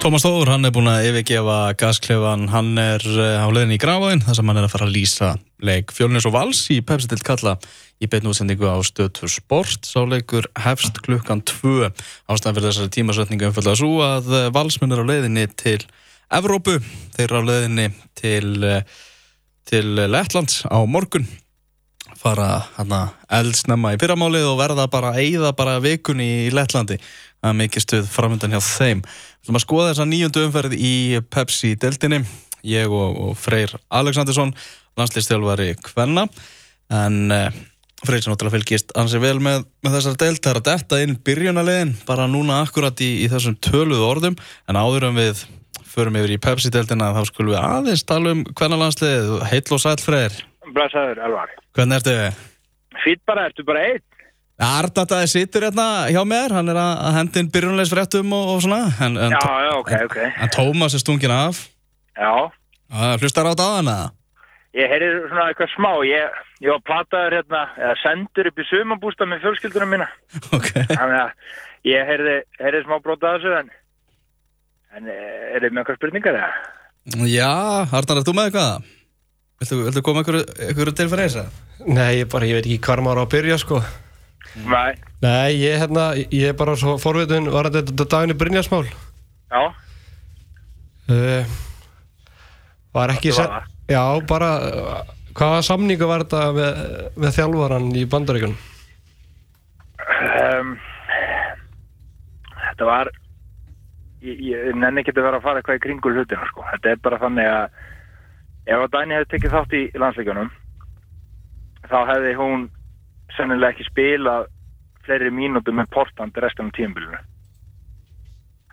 Tómas Þóður, hann er búin að yfirgefa gasklefan, hann er uh, á leðinni í Grafáinn þar sem hann er að fara að lýsa leik Fjölnins og Vals í Pepsi-tilt kalla. Í beinu útsendingu á stöðtur sport sáleikur hefst klukkan 2 ástæðan fyrir þessari tímasvetningu umfölda svo að uh, Valsmenn er á leðinni til Evrópu, þeir eru á leðinni til, uh, til Lettlands á morgun. Fara hana eldsnemma í fyrramálið og verða bara að eyða bara vikunni í Lettlandi. Það er mikið stuð framöndan hjá þeim Við ætlum að skoða þessa nýjöndu umferð í Pepsi-deltinni ég og, og Freyr Aleksandersson landslýstjálfari Kvenna en uh, Freyr sem náttúrulega fylgist ansið vel með, með þessar delt það er að detta inn byrjunarlegin bara núna akkurat í, í þessum töluðu orðum en áður en við förum yfir í Pepsi-deltina þá skulum við aðeins tala um Kvenna landslið heitl og sæl Freyr Blessaður, Elvar. Hvernig ertu? Fýtt bara, ertu bara einn? Arnataði situr hérna hjá mér, hann er að hendin byrjunleisfréttum og, og svona en, en, Já, já, ok, ok. en Tómas er stungin af Já, Hlustar á á hana? ég heyri svona eitthvað smá. Ég, ég var plataður hérna, eða sendur upp í sumabústa með fjölskyldunum mína. Ok Þannig að ég heyrði, heyrði smá brota af þessu, en, en eh, er þið með eitthvað spurningar eða? Já, Arnar, er þú með eitthvað? Viltu, viltu koma ykkur, ykkur til fyrir þess að? Nei, ég bara, ég veit ekki hvar maður á að byrja sko Nei, Nei, ég, hérna, ég er bara svo forvitun var þetta daginni Brynjarsmál já, uh, Var ekki var sett Já, bara Hvaða samningu var þetta með, með þjálfaran í bandaríkunum? um, þetta var, ég, ég nenni ekki að vera að fara eitthvað í kringul hlutina, sko. Þetta er bara þannig að ef að Dæni hefði tekið þátt í landsleikjunum, þá hefði hún sennilega ekki spilað fleiri mínútur með Portland restan af tíumbilinu.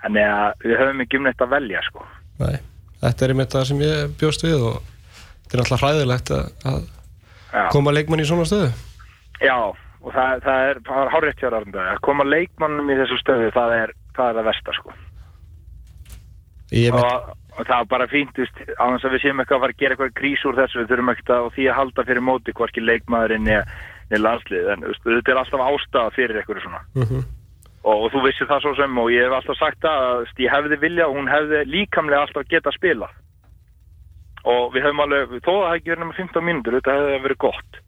Þannig að við höfum ekki um neitt að velja, sko. Nei, þetta er einmitt það sem ég bjóst við og þetta er alltaf hræðilegt að, að Já, koma leikmann í svona stöðu Já og það, það er, er hárétt hjá Arnda. Að koma leikmannum í þessu stöðu, það er það, er það versta, sko. Og, og það er bara fínt á þess að við séum eitthvað að fara að gera eitthvað grís úr þessu, við þurfum ekkert að og því að halda fyrir móti hvorki leikmaðurinn eða landslið, en þetta er alltaf ástæða fyrir eitthvað svona. Mhm. og, og þú vissir það svo sem og ég hef alltaf sagt að ég hefði vilja og hún hefði líkamlega alltaf geta spila og við hefum alveg, þó að það hefði verið nema 15 mínútur, þetta hefði verið gott.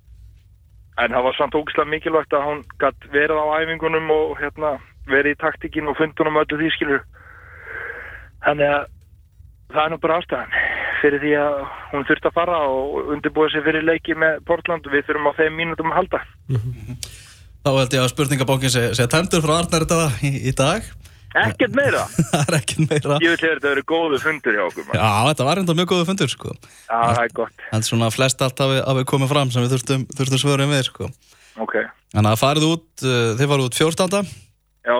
En það var samt ógislega mikilvægt að hún gætt verið á æfingunum og hérna, verið í taktikinn og fundunum öllu því skilur þannig að það er nú bara ástæðan fyrir því að hún þurft að fara og undirbúa sig fyrir leiki með Portland. Og við þurfum á þeim mínútum að halda. Þá held ég að spurningabókin sé, sé tæmdur frá Arnar þetta í, í dag. Ekkert meira. Það er ekki meira. Ég vil hefur þetta verið góðu fundur hjá okkur maður. Já, þetta var enda mjög góðu fundur sko. Já, það er gott. En svona flest allt hafi, komið fram sem við þurftum, þurftum svörum við sko. Ok, Þannig að farið út, uh, þið farið út 14. já,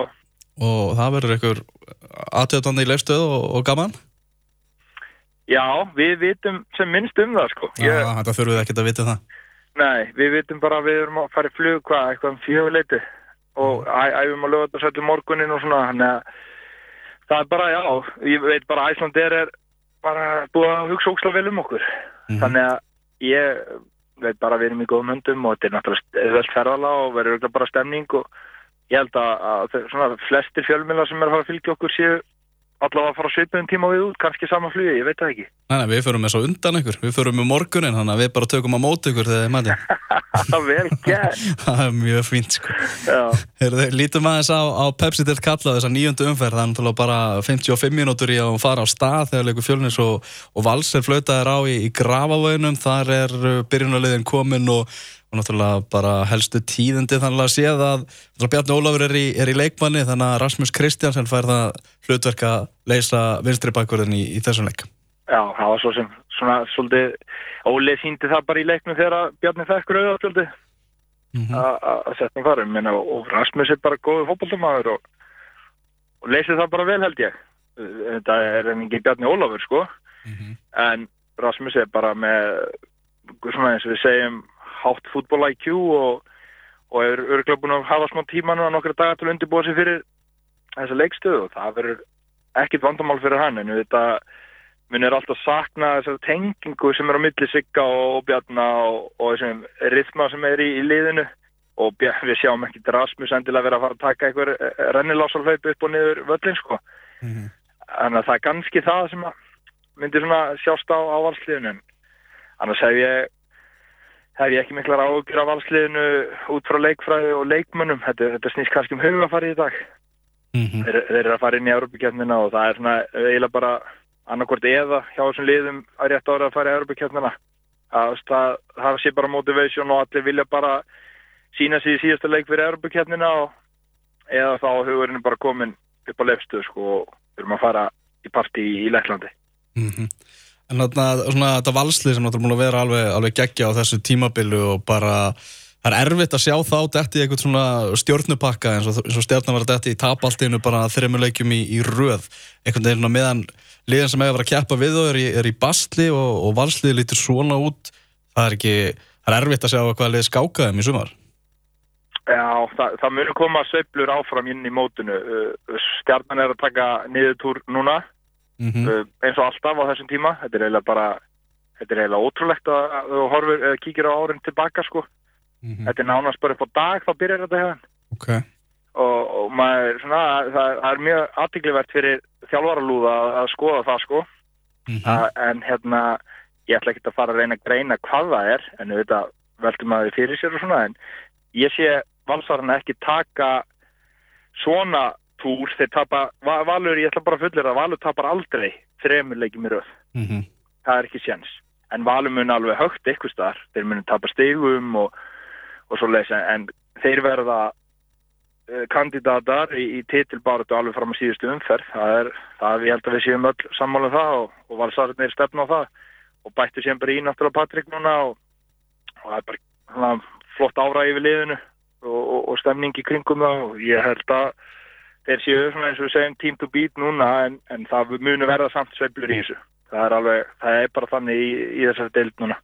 og það verður einhver aðtöðandi í leifstöð og, og gaman já, við vitum sem minnst um það sko. Já, ég, þetta þurfum við ekkert að vita það. Nei, við vitum bara að við erum að fara í flug hvað, eitthvað um fjöguleiti og æfum að löga þetta sættu morgunin og svona þannig að það er bara, já, ég veit bara að Æslandir er bara búið að hugsa óksla vel um okkur. Mhm. þannig að ég veit bara að við erum í góðum höndum og þetta er náttúrulega vel ferðala og verður bara stemning og ég held að, að svona flestir fjölmjöla sem er að fara að fylgja okkur séu allavega að fara svipuðum tíma við út, kannski sama flugi, ég veit það ekki. Nei, nei, við förum með svo undan ykkur, við förum með morgunin þannig að við bara tökum á móti ykkur þegar þið mæti vel gert. Það er mjög fínt sko. Já, Heyrðu, lítum aðeins á, á Pepsi til kalla þessa nýjöndu umferð, það er náttúrulega bara 55 mínútur í að fara á stað þegar leikur fjölnis og, og vals er flautaðir á í, í grafavöginum, þar er uh, byrjunarliðin komin og, og náttúrulega bara helstu tíðindi þannig að séð að Bjarni Ólafur er í, er í leikmanni þannig að Rasmus Kristjansen fær það hlutverk að leysa vinstri bakverðin í, í þessum leik. já, það var svo sem svona svolítið Óli síndi það bara í leiknum þegar Bjarni þekkur auðvitað Mm að setja farum Menna, og Rasmus er bara góður fótballtamaður og, og leysið það bara vel held ég. Þetta er ekki Bjarni Ólafur sko. En Rasmus er bara með svona eins og við segjum hátt fútból IQ og, og er örgulega búin að hafa smá tíma nú að nokkra dagar til að undirbúa sig fyrir þessa leikstöðu. Og það verður ekkit vandamál fyrir hann en þetta munir alltaf sakna þessar tengingu sem er á milli Sigga og Bjarna og, og þessum rithma sem er í, í liðinu. Og Bjar- við sjáum ekki Rasmus endilega vera að fara að taka einhver rennilásalfaup upp og niður völlin sko. Þannig að það er kannski það sem myndir svona sjást á, á valsliðinu en annars hef ég hef ég ekki miklar ágjur af valsliðinu út frá leikfræði og leikmönnum þetta, þetta snýst kannski um hugafari í dag Mhm. þeir, þeir eru að fara inn í Europakefnina og það er svona eiginlega bara annarkvort eða hjá þessum liðum að rétt ára að fara í Europakefnina það, það, það sé bara motivation og allir vilja bara sína sig í síðasta leik fyrir Europakefnina og eða þá hugurinn er bara komin upp á lefstuð sko og við erum að fara í partí í Lettlandi Mhm. En þarna, þetta valslið sem náttúrulega búin að vera alveg, alveg geggja á þessu tímabilu og bara það er erfitt að sjá þá detti í eitthvað svona stjórnupakka eins og, og stjórnum var detti í tapaltinu bara þremuleikjum í, í röð. Einhvern veginn meðan liðan sem að vera að keppa við þau er er í bastli og, og valslið lítur svona út það er ekki, það er erfitt að sjá hvað lið skákaðum í sumar. Já, það, það munum koma sveiflur áfram inn í mótinu. Uh, stjarnan er að taka niðurtúr núna mm uh, eins og alltaf á þessum tíma. Þetta er eiginlega bara þetta er eiginlega ótrúlegt að þú horfir, eða kíkir á árin tilbaka sko. Þetta er nánast bara upp á dag þá byrjar þetta hefðan Ok, og, og maður svona, það, það er mjög aðtiklivert fyrir þjálfaralúða að, að skoða það sko. Mm að, en hérna ég ætla ekki að fara að reyna að greina hvað það er en þetta veltum að þið fyrir sér og svona en ég sé valsarana ekki taka svona túr þeir tapa, Va- Valur, ég ætla bara að fullir að Valur tapar aldrei þremur leikjum í röð. Mhm. það er ekki séns. En Valur mun alveg högt eitthvað staðar. Þeir mun tapa stegum og, og svo leysa en þeir verða uh, kandidatar í, í titilbáratu alveg fram á síðustu umferð. Það er, það er, ég held að við séum öll sammála um það og, og valsararnir stefna á það og bættu sem bara í náttúrulega Patrik núna og, og það er bara svona, flott ára yfir liðinu og, og, og stemning í kringum það og ég held að þeir séu svona eins og við segjum team to beat núna en, en það munu verða samt sveiflur í þessu það er alveg, það er bara þannig í, í þessari deild núna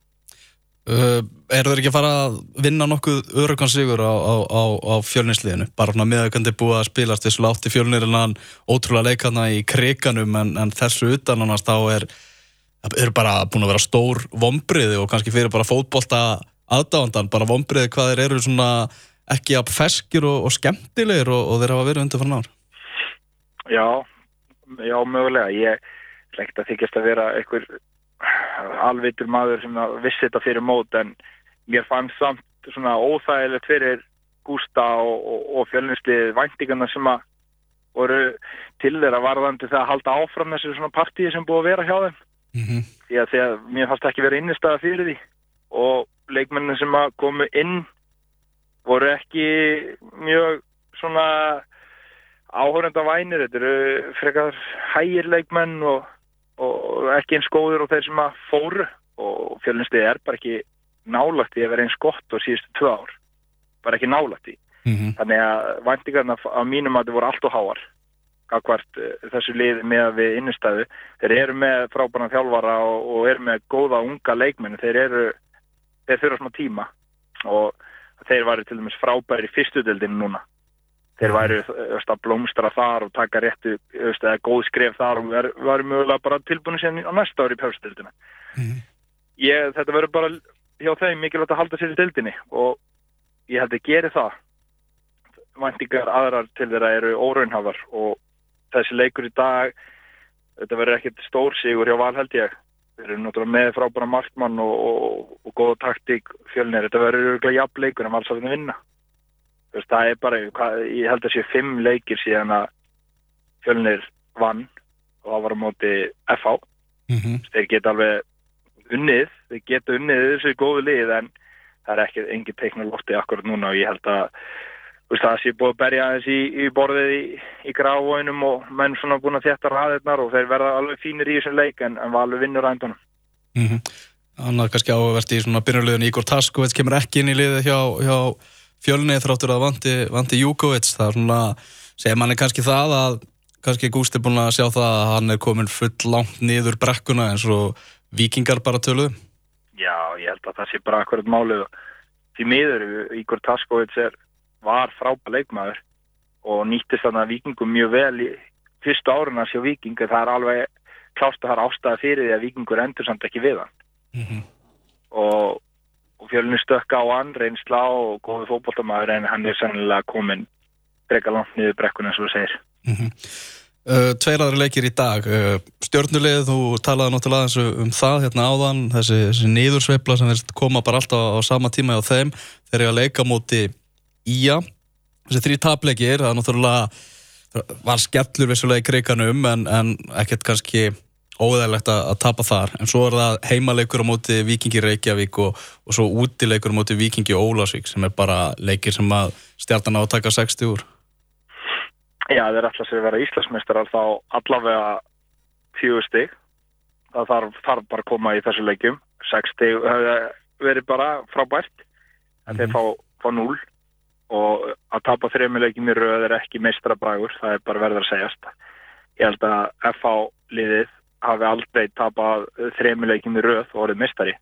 Uh, eru þeir ekki að fara að vinna nokkuð örugan sigur á, á, á, á fjölninsliðinu? Bara svona með að hvernig er búið að spilast þessu látti fjölnirinnan ótrúlega leikana í kriganum en, en þessu utan annars þá er eru bara búin að vera stór vombriði og kannski fyrir bara fótbolta aðdáðandan, bara vombriði hvað þeir eru svona ekki að feskir og, og skemmtilegir og, og þeir hafa verið undir fyrir ár. Já, já, mögulega. Ég ekkert að þykjast að vera einhver alvitur maður sem vissi þetta fyrir mót en mér fannst samt svona óþægilegt fyrir Gústa og, og, og fjölninslið væntingarna sem að voru til þeirra varðandi það að halda áfram þessu svona partíi sem búið að vera hjá þeim Mm -hmm. því að, mér fannst ekki vera innistæða fyrir því og leikmennin sem að komu inn voru ekki mjög svona áhörenda vænir, þetta eru frekar hægir leikmenn og, og ekki eins góður og þeir sem að fóru. Og fjölinstið er bara ekki nálagt í að vera eins gott á síðustu tvö ár. Bara ekki nálagt í þannig að væntingarna á mínum að það voru allt og háar gagvart þessu lið með við innistæðu. Þeir eru með frábæran þjálfara og, og eru með góða unga leikmenn. Þeir eru, þeir þurfa svona tíma. Og þeir væri til dæmis frábæri í fyrstudöldinu núna. Þeir væri öst, að blómstra þar og taka réttu öst, eða góð skref þar og væri, mögulega bara tilbúinu síðan á næsta ári í pjálstöldina Mhm. ég, þetta verður bara hjá þeim mikilvægt að halda sér í dildinni og ég held að geri það. Væntingar aðrar til þeirra eru óraunhafar og þessi leikur í dag þetta verður ekkert stór sigur hjá val held ég þeir eru náttúrulega með frábæra markmann og, og, og góða taktík fjölnir, þetta verður örgulega jafn leikur en valsarðin vinna. Þú veist, það er bara, ég held að sé fimm leikir síðan að fjölnir vann og það var á móti FH Mm -hmm. þeir geta alveg unnið, þeir geta unnið þessu góðu lið en það er ekki engin teikn á lofti akkurat núna og ég held að veist, það sé búið að berja aðeins í, í borðið í, í gráinum og menn svona búin að þétta ræðirnar og þeir verða alveg fínir í þessum leik en, en valur vinnur ændunum. Mm -hmm. Annað kannski áverst í svona byrjunliðun Ígor Taskovits kemur ekki inn í liði hjá, hjá fjölnið þráttur að vanti, vanti Júkovits það er svona, segir manni kannski það að kannski Gústi búin að sjá það að hann er komin full langt niður brekkuna eins og vikingar bara töluðu Já, ég held að það sé bara akkurat málið því miður, Ígor Taskovits er, var frábæð leikmaður og nýttist þarna vikingum mjög vel í fyrstu áruna sjá viking það er alveg klást að það er ástæða fyrir því að vikingur endur samt ekki við hann mm -hmm. og, og fjölunni stökka á hann reynsla og góði fótboltamæður en hann er sannilega komin breyka langt niður brekkuna eins og þú segir Mm -hmm. Uh, tveir aðri leikir í dag uh, stjórnulegð, þú talaði náttúrulega um það hérna áðan, þessi, þessi niðursveifla sem koma bara alltaf á sama tíma á þeim, þeir eru að leika móti Ía, þessi þrý tapleikir það er náttúrulega var skellur vissulega í kriganum en, en ekkert kannski óðægilegt að, að tapa þar, en svo er það heimaleikur á móti Vikingi Reykjavík og, og svo útileikur á móti Vikingi Ólasvík sem er bara leikir sem að stjartan átaka 60 úr Já, þeir ætla sér að vera Íslandsmeistarar þá allavega fjögur stig. Það þarf, þarf bara að koma í þessu leikjum. Seks stig hefur verið bara frábært en mm -hmm. þeir mhm. fá, fá núl og að tapa þrejum leikjum í rauð er ekki meistrabrægur, það er bara verður að segjast. Ég held að FH liðið hafi aldrei tapað þrejum leikjum í rauð og orðið meistari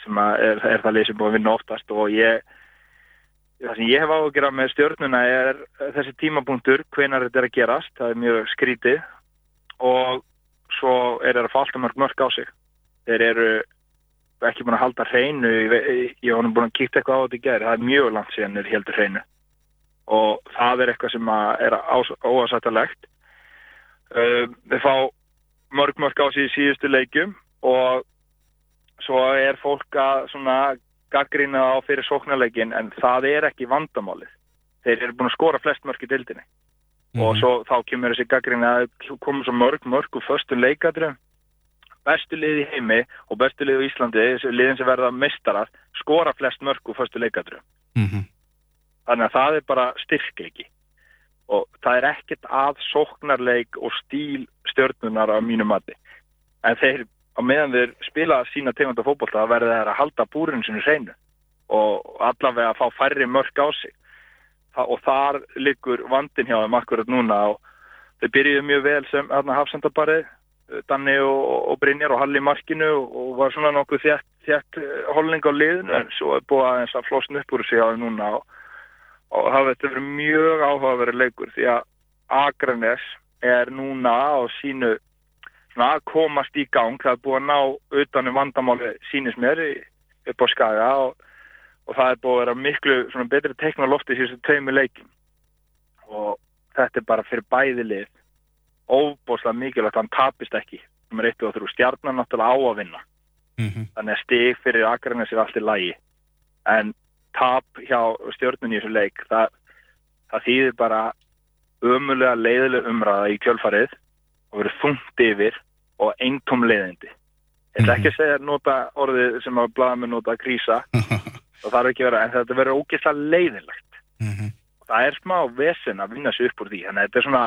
sem er, er það lið sem búið að vinna oftast og ég Það sem ég hef áhugjörað með stjórnuna er þessi tímapunktur, hvenar þetta er að gerast, það er mjög skrítið og svo er það að falta mörg mörg á sig. Þeir eru ekki búin að halda hreinu, ég hef búin að kíkta eitthvað á þetta í gerð, það er mjög langt síðan þeir heldur hreinu og það er eitthvað sem er óasættalegt. Við fá mörg mörg á í síðustu leikum og svo er fólk að svona gaggrína á fyrir sóknarleikin en það er ekki vandamálið. Þeir eru búin að skora flest mörg í dildinni mm -hmm. og svo þá kemur þessi gaggrína að koma svo mörg mörg og förstu leikadröfum bestu lið í heimi og bestu lið í Íslandi, liðin sem verða mistarar, skora flest mörg og förstu leikadröfum. Mm -hmm. Þannig að það er bara styrkleiki og það er ekkert að sóknarleik og stíl stjórnunar á mínu mati. En þeir á meðan þeir spila sína tegunda fókbólta verður þeir að halda búrinu sinu hreinu og allavega að fá færri mörg á sig Þa, og þar liggur vandin hjá þeim akkurat núna og þeir byrjuðu mjög vel sem hafsendabarið Danni og, og Brynjar og Halli markinu og var svona nokkuð þjætt, þjætt eh, holning á liðinu en svo er búið aðeins að flosna upp úr sig á þeim núna og, og það verður mjög áhugaverið leikur því að Akranes er núna á sínu að komast í gang það er búið að ná utanum vandamáli sínis mér upp á skaga og, og það er búið að vera miklu betri teikn á lofti síðan tveimu leikin og þetta er bara fyrir bæði lið óbúslega mikilvægt að hann tapist ekki sem er eitt og þrjú stjarnan náttúrulega á að vinna mm -hmm. þannig að stig fyrir Akranes er allt í lagi en tap hjá stjórnun í þessu leik það, það þýðir bara ömulega leiðileg umræða í kjölfarið og verið þungt yfir og eintóm leiðindi. Ég ætla ekki að segja nota orðið sem að blaða með nota krísa og það er ekki verið, en þetta verður ógeðslega leiðilegt. Mm -hmm. Það er smá vesen að vinna sér upp úr því, þannig að þetta er svona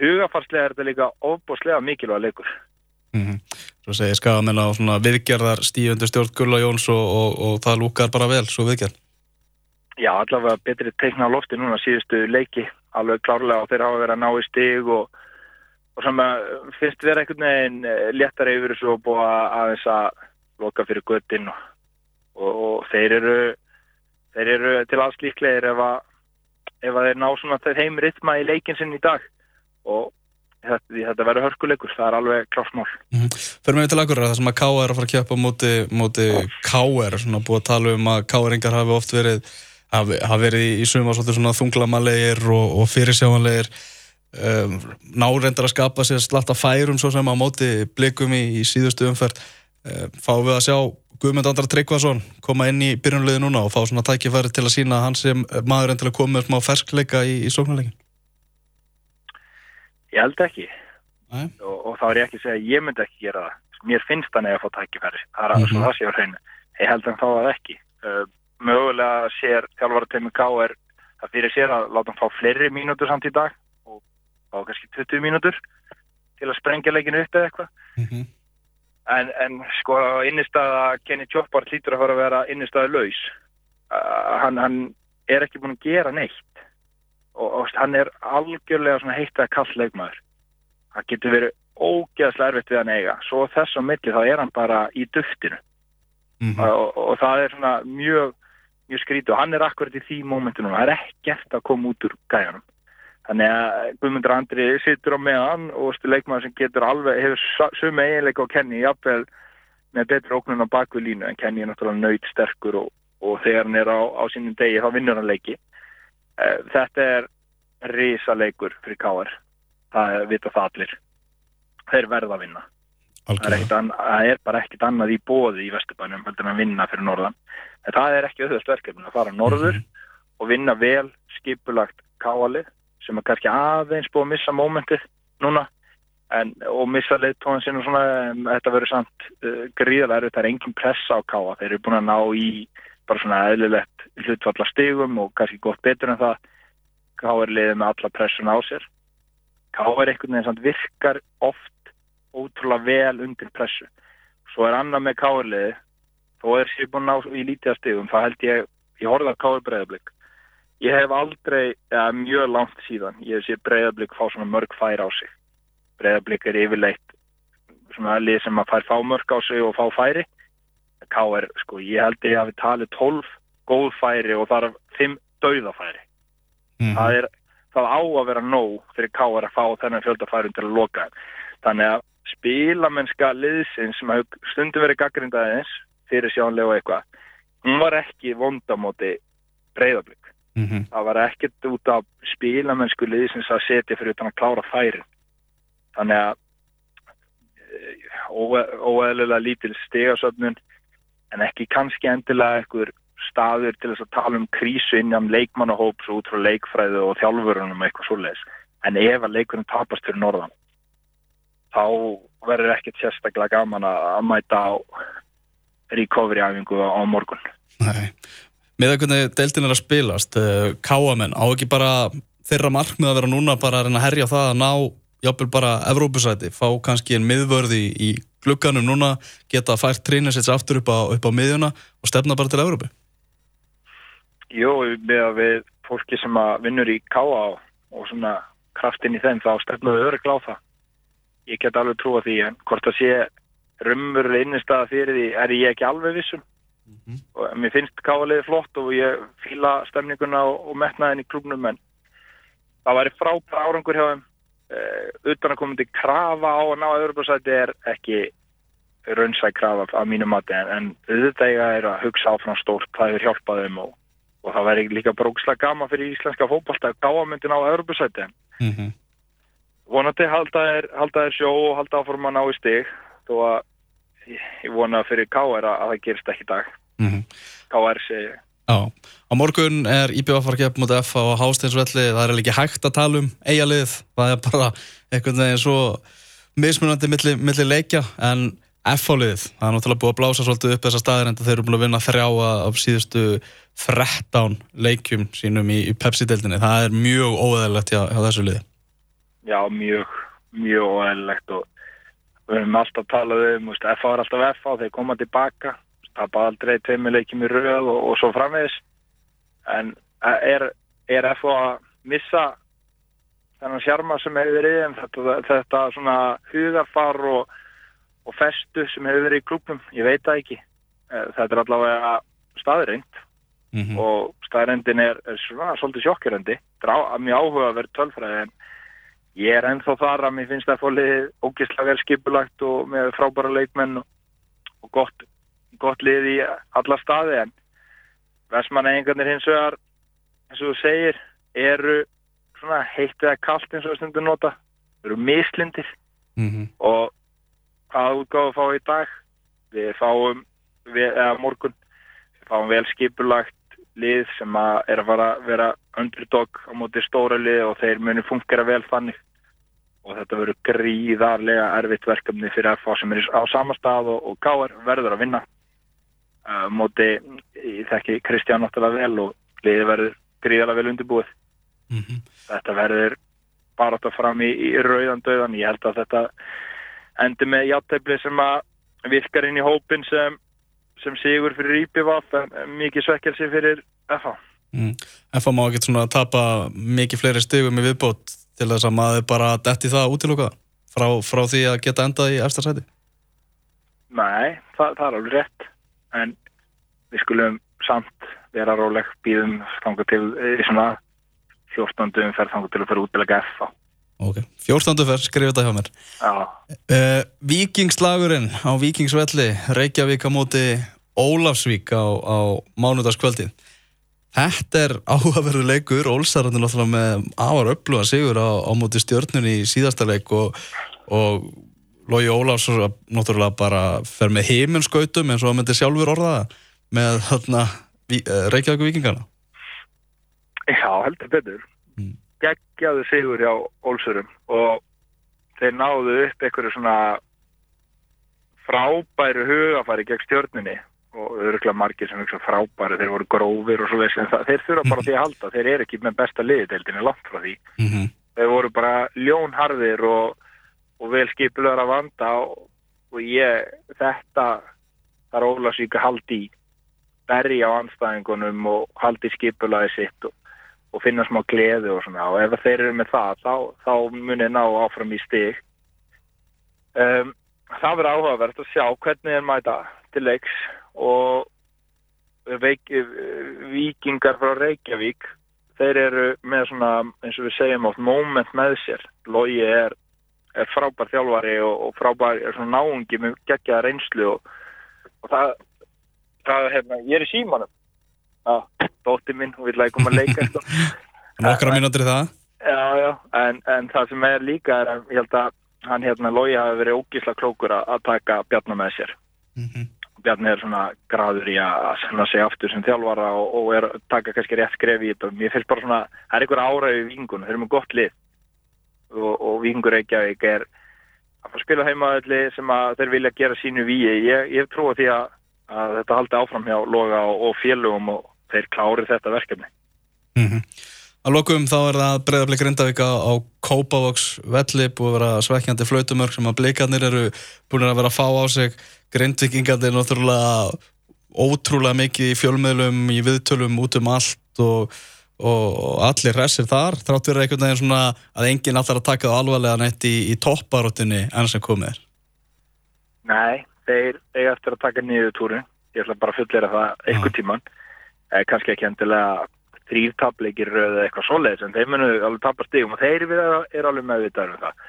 hugafarslega er þetta líka ofbúslega mikilvæg leikur. Mm -hmm. Svo segir skafamenn á svona viðgerðar stífundur stjórn Gulla Jóns og, og, og það lúkar bara vel, svo viðgerð. Já, allavega betri teikna á lofti núna síðustu leiki, alveg klárlega og þeir hafa verið að ná í stig og og sem finnst vera einhvern veginn eh, léttar yfir þessu og búa aðeins að loka fyrir göttinn og, og, og þeir eru þeir eru til alls líklegir ef að, ef að þeir ná svona þeim ritma í leikin sinn í dag og þetta, þetta verður hörkuleikur, það er alveg klásmál mm -hmm. Fyrir mig til akkur það sem að K.R. að fara að kjöpa móti, móti K.R. svona búið að tala um að K.R.ingar hafi oft verið hafi, hafi verið í suma svona þunglamalegir og, og fyrirsjámanlegir um, ná reyndar að skapa sér slatta færum svo sem á móti blikum í, í síðustu umferð um, fáum við að sjá Guðmund Andrar Tryggvason koma inn í byrjunliði núna og fá svona tækifæri til að sína hans sem maður enn til að koma með smá ferskleika í, í sóknarleikin Ég held ekki. Og, og þá er ég ekki að segja að ég myndi ekki gera það. Mér finnst það nefn að fá tækifæri. Það er aðeins og það sé á hreinu. Ég held að hann fá það ekki. Uh, mögulega sér þjálfvara teimi K er það fyrir sér að láta hann fá fleiri mínútur samt í dag á kannski 20 mínútur til að sprengja leikinu upp eða eitthvað. Mm -hmm. en, en sko innistæða Kenny Choppard hlýtur að fara að vera innistæða laus uh, hann, hann er ekki búin að gera neitt og, og hann er algjörlega svona heitt að kall leikmaður það getur verið ógeðslega erfitt við hann eiga. Svo þess að milli þá er hann bara í duftinu. Mm -hmm. og, og það er svona mjög mjög skrítið. Og hann er akkurat í því mómentinu það er ekkert að koma út úr gæjanum Þannig að Guðmundur Andri sittur á meðan og leikmaður sem getur alveg, hefur sumi eiginleika á Kenny jafnvel með betri óknun á bakvið línu. En Kenny er náttúrulega nöyt sterkur og, og þegar hann er á, á sínum degi þá vinnur hann leiki. Eh, þetta er risa leikur fyrir Káar það er, vita það allir. Þeir verða að vinna. Það er, það er bara ekkit annað í bóði í Vesturbænum heldur en að vinna fyrir norðan. En það er ekki auðvöld verkefni að fara norður og vinna vel skipulagt káalið sem er kannski aðeins búið að missa mómentið núna en, og missa leiðtóðan sinn og svona þetta verður samt uh, gríðarlega erfitt, það er engin pressa á káa þeir eru búin að ná í bara svona eðlilegt hlutfalla stigum og kannski gott betur en það káa er liðið með alla pressuna á sér. Er einhvern veginn samt virkar oft ótrúlega vel undir pressu. Svo er annað með káa liði þó er sér búin að ná í lítið stigum það held ég, ég horfði að káa breyðablík ég hef aldrei, eða mjög langt síðan ég hef séð breyðablík fá svona mörg færi á sig. Breyðablík er yfirleitt svona lið sem að fær fá mörg á sig og fá færi K.R. sko, ég held ég hafi talið 12 góð færi og þar 5 dauðafæri Mhm. það, er, það á að vera nóg fyrir K.R. að fá þennan fjöldafærum til að loka þannig að spilamennska liðsins sem stundum verið gaggrindaðins fyrir sjónlega og eitthvað hún var ekki vondamóti breyðablík Mhm. það var ekkert út af spilamennsku liðsins að setja fyrir utan að klára færin þannig að eh, óe- óeðlilega lítil stigasöfnun en ekki kannski endilega einhver staður til þess að tala um krísu innan leikmannahóps út frá leikfræðu og þjálfurunum eitthvað svoleiðis en ef að leikurinn tapast fyrir norðan þá verður ekkert sérstaklega gaman að mæta á recovery æfingu á morgun Nei. Með að hvernig deildin er að spilast, uh, káamenn, á ekki bara þeirra markmið að vera núna bara að herja það að ná jafnvel bara Evrópusæti, fá kannski en miðvörði í glugganum núna, geta fært trínir sér aftur upp á, upp á miðjuna og stefna bara til með að við fólki sem að vinnur í káa og, svona kraftinn í þeim þá stefnaðu örygla á það. Ég get alveg trúa því en hvort það sé rumurlega innistæða fyrir því er ég ekki alveg vissum. Og mér finnst káaliði flott og ég fíla stemninguna og, og metnaðin í klubnum en það væri frábæra árangur hjá þeim. Uh, utan að komandi krafa á að ná öðrubásæti er ekki raunsæk krafa af mínu mati en, en auðvitað eiga er að hugsa áfram stórt það er hjálpað þeim og og það væri líka brókslega gama fyrir íslenska fótballta að gáamyndin á Europasæti Mm -hmm. vonandi halda þær sjó og halda áforma að ná í stig þó að ég, vona fyrir KR að, að það gerist ekki dag Mhm. KR segi. Já, á morgun er IBF að gefa mútið F á Hásteinsvelli, það er ekki hægt að tala um eigalið, það er bara einhvern veginn svo mismunandi milli, milli leikja, en F-álið, það er náttúrulega búið að blása svolítið upp þessa staðir en þeir eru búin að vinna þrjá af síðustu 13 leikjum sínum í, í Pepsi-deildinni, það er mjög óæðilegt hjá, hjá þessu liði. já, mjög, mjög óæðilegt og við höfum alltaf talað um, FH er alltaf FH, þeir koma tilbaka tapa aldrei tveimileikjum í röð og, og svo framvegis. En eh, er, er FH að missa þennan sjarma sem hefur verið þetta, þetta svona hugarfar og, og festu sem hefur verið í klubnum, ég veit það ekki. Eh, þetta er allavega staðreind Mm og staðrendin er, er svona svolítið sjokkjörandi. Þetta er mjög áhuga að vera tölfræði en ég er ennþá þar að mér finnst það fólið ógislega vel skipulagt og með frábæra leikmenn og, og gott, gott lið í alla staði en Vestmannegingarnir hins vegar eins og þú segir eru svona heitt eða kalt eins og við stundum nota. Eru mislindir -hmm. og hvaða útgáðu fá í dag? Við fáum við, eða morgun. Við fáum vel skipulagt lið sem að er að fara að vera underdog á móti stóra lið og þeir muni fungera vel þannig. Og þetta verður gríðarlega erfitt verkefni fyrir FH sem er á sama stað og, og Káar verður að vinna. Uh, móti ég þekki Kristján náttúrulega vel og liðið verður gríðarlega vel undirbúið. Mm þetta verður bara að fram í, í rauðan döðan ég held að þetta endi með játteifli sem að virkar inn í hópin sem, sem sigur fyrir Íbjöfaf en mikið svekkelsi fyrir FH Mm. FH má ekki svona tapa mikið fleiri stigum í viðbót til þess að maður bara detti það útiloka frá, frá því að geta endað í eftir sæti. Nei, það, það er alveg rétt en við skulum samt vera róleg býðum til í svona 14. umferð til að fyrir útilega FH Ok, 14. fyrr, skrifa þetta hjá mér. Já, Uh, Víkingslagurinn á Víkingsvelli, Reykjavík á móti Ólafsvík á, á mánudagskvöldið. Þetta er áhugaverðu leikur, Ólsarandi náttúrulega með áar öfluga sigur á, á móti stjórnunni í síðasta leik og, og Lógi Ólafs náttúrulega bara fer með heiminskautum eins og að myndi sjálfur orðaða með þarna eh, Reykjavík vikingarna. Já, heldur betur. Mm. Geggjaðu sigur hjá Ólsurum og þeir náðu upp einhverju svona frábæru hugafæri gegn stjórnunni og öruglega margir sem er frábæri, þeir voru grófir og svo veist, en það, þeir þurfa bara því að halda, þeir eru ekki með besta liðdeildinni langt frá því. Mm -hmm. Þeir voru bara ljónharðir og, og vel skipilegar að vanda og, og ég, þetta þar Ólasvík að haldi í berri á anstæðingunum og haldi skipulaði sitt og, og finna smá gleði og svona og ef þeir eru með það, þá, þá munir ná áfram í stig. Um, það verður áhugavert að sjá hvernig er mæta til leiks og veik, vikingar frá Reykjavík þeir eru með svona eins og við segjum átt moment með sér Lógi er, er frábær þjálfari og, og frábær er svona náungi með geggjaða reynslu og, og það, það hefna, ég er í símanum já, dótti minn, hún vil að koma að leika nokkra mínútur í það. Já, já, en, en það sem er líka er að ég held að hann hérna Lógi hafi verið ógísla klókur að taka bjarnar með sér. Mm -hmm. Bjarni er svona graður í að senna sig aftur sem þjálfara og, og er að taka kannski rétt skref í þetta. Og mér finnst bara svona, það er einhver ára í vingunum, þeir eru með gott lið. Og, og vingur Reykjavík er að að spila heimaðalli sem að þeir vilja gera sínu víi. Ég, ég trúi því að, að þetta haldi áfram hjá Loga og, og félugum og þeir klári þetta verkefni. Mm -hmm. Að lokum þá er það breyðarblik Grindavík á Kópavóks velli búið að vera svekkjandi flautumörk sem að blikarnir eru búin að vera að fá á sig. Grindvíkingarnir er náttúrulega ótrúlega mikið í fjölmiðlum, í viðtölum út um allt og, og allir resir þar þrátt verið einhvern veginn svona að enginn alltaf að taka það alvarlega neitt í, í topparóttinni enn sem komið er. Nei, þeir eiga eftir að taka niður túrin ég ætla bara að fullera það einhver tíman eh, kannski ekki endilega þrýrtableikir eða eitthvað svoleiðis en þeir munu alveg tapast stígum og þeir eru alveg meðvitaður um það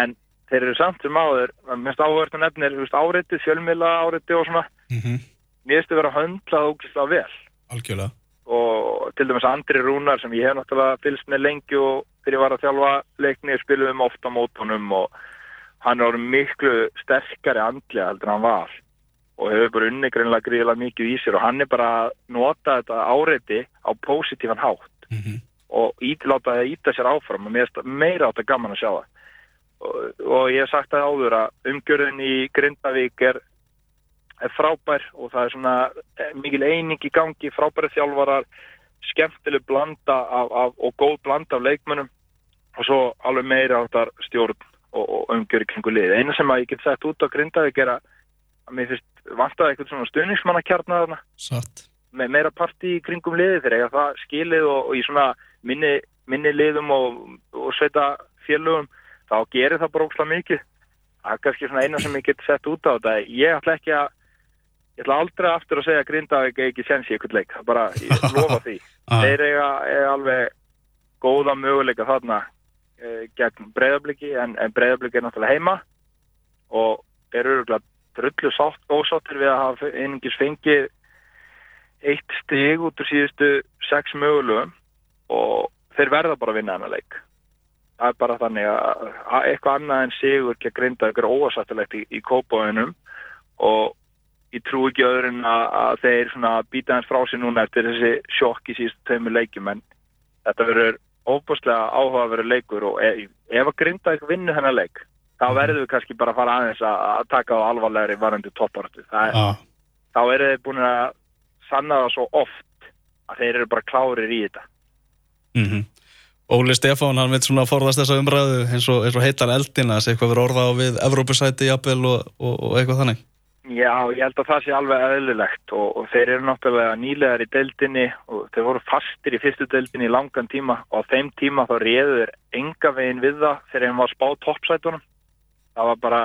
en þeir eru samt sem áður mest áhvertu nefnir áreiti, fjölmila áreiti og svona mm -hmm. mér finnst þið vera höndlað ógislega vel Algjörlega. og til dæmis Andri Rúnar sem ég hef náttúrulega fylgst með lengi og þegar ég var að þjálfa leikni spilum við ofta mótunum og hann er miklu sterkari andlega heldur en hann var og hefur bara unni greinlega gríðilega mikið í sér og hann er bara að nota þetta áreiti á pósitífan hátt mm -hmm. og ítiláta að íta sér áfram og mér er meira átt að gaman að sjá það og, og ég hef sagt það áður að umgjörðin í Grindavík er, er frábær og það er svona eh, mikil eining í gangi, frábæri þjálfarar skemmtileg blanda af, af, og góð blanda af leikmönnum og svo alveg meira áttar stjórn og, og umgjörði kringu lið eina sem að ég get sett út á Grindavík er að mér finnst vantaði eitthvað svona stuðningsmannakjarnar með meira parti í kringum liði þegar það skilið og, og í svona minni, minni liðum og, og sveita félögum þá gerir það brókslega mikið. Það er kannski svona eina sem ég get sett út á þetta. Ég ætla ekki að ég ætla aldrei aftur að segja að Grindavík ekki sensi ykkur leik, það bara, ég lofa því. Ah. þeir eiga alveg góða möguleika þarna e, gegn breyðabliki en, en breyðabliki er náttúrulega heima og er öruglega drullu sátt ósáttir við að hafa einingis fengið eitt stig út úr síðustu sex mögulegum og þeir verða bara að vinna hana leik. Það er bara þannig að eitthvað annað en sigur ekki að grinda ykkur óasættilegt í, í kópáinum og ég trú ekki öðrun að, að þeir býta hans frá sig núna eftir þessi sjokk í síðustu tveimu leikum en þetta verður óbúslega áhuga að vera leikur og ef, ef að grinda ykkur vinnu hennar leik þá verður við kannski bara að fara aðeins að taka á alvarlegri varandi topparötu. Ah. Þá eru þeir búin að sanna það svo oft að þeir eru bara klárir í þetta. Mm -hmm. Óli Stefán, hann veit svona að forðast þessa umræðu eins og, eins og heitar eldina, að eitthvað verður orða á við Evrópusæti, jafnvel og, og, og eitthvað þannig. Já, ég held að það sé alveg eðlilegt og þeir eru náttúrulega nýlegar í deildinni og þeir voru fastir í fyrstu deildinni í langan tíma og á þeim tíma þá réður enga veginn við það þegar þeim var spáð toppsætunum það var bara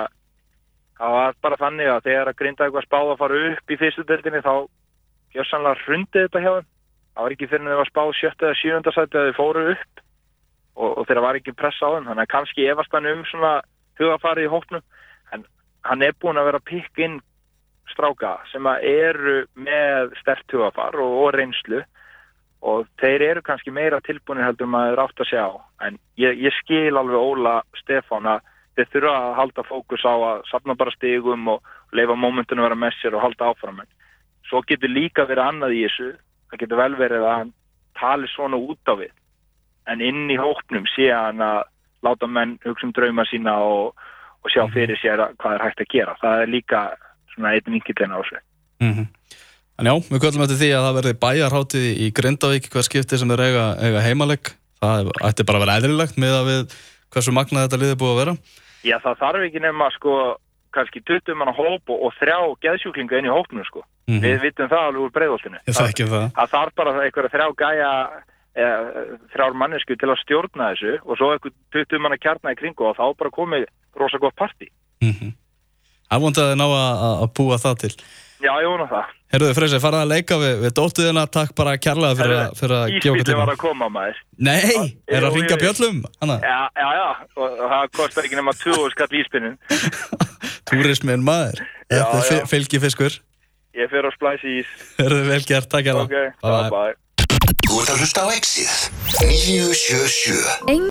það var bara þannig að þegar að grinda eitthvað spáð að fara upp í fyrstu deltinni þá fjössanlega hrundið þetta hjá þeim. Það var ekki fyrir að það var spáð sjötta eða sjúndarsæti að þau fóru upp og, og þeirra var ekki pressa á þeim. Þannig að kannski efast hann um svona hugafari í hóknum en hann er búin að vera pikk inn stráka sem að eru með stert hugafar og, og reynslu. Og þeir eru kannski meira tilbúinir heldur maður átt að sjá. En ég, ég skil alveg Óla Stefán að þeir þurfa að halda fókus á að safna bara stigum og leifa mómentunum að vera með sér og halda áfram. En svo getur líka verið annað í þessu. Það getur vel verið að hann tali svona út á við. En inn í hóknum sé hann að láta menn hugsa um drauma sína og, og sjá fyrir sér að, hvað er hægt að gera. Það er líka svona einn vinkillin á þessu. Mm En já, við köllum eftir því að það verði bæjarháttið í Grindavík. Hvað skipti sem er eiga, eiga heimaleg það ætti bara að vera eðlilegt með að við hversu magnað þetta liði búið að vera Já, það þarf ekki nema sko kannski 20 manna hóp og, og þrjá geðsjúklinga inn í hópnum sko. Mhm. Við vitum það alveg úr breyðoltinu. Þekki það Það þarf bara einhverja þrjá gæja eða, þrjár mannesku til að stjórna þessu og svo einhver 20 manna kjarna í kringu og þá bara komið rosa gott parti. mm Það vondaði ná að, að- að búa það til Já, ég vona það. Herruðu Freysi, farað að leika við, við dóttuðina. Takk bara kærlega fyrir, að- fyrir að gefa okkur Ísbíli var tíma að koma maður. Nei, er Jú, að ringa bjöllum hana, Já, já, já, og og það kostar ekki nema 20 skatt íspinnin. túrismin maður. Þetta er fylgifiskur. Ég fer á splæsi ís. Herruðu vel gert, takk Ok, hérlega bye bye. Þú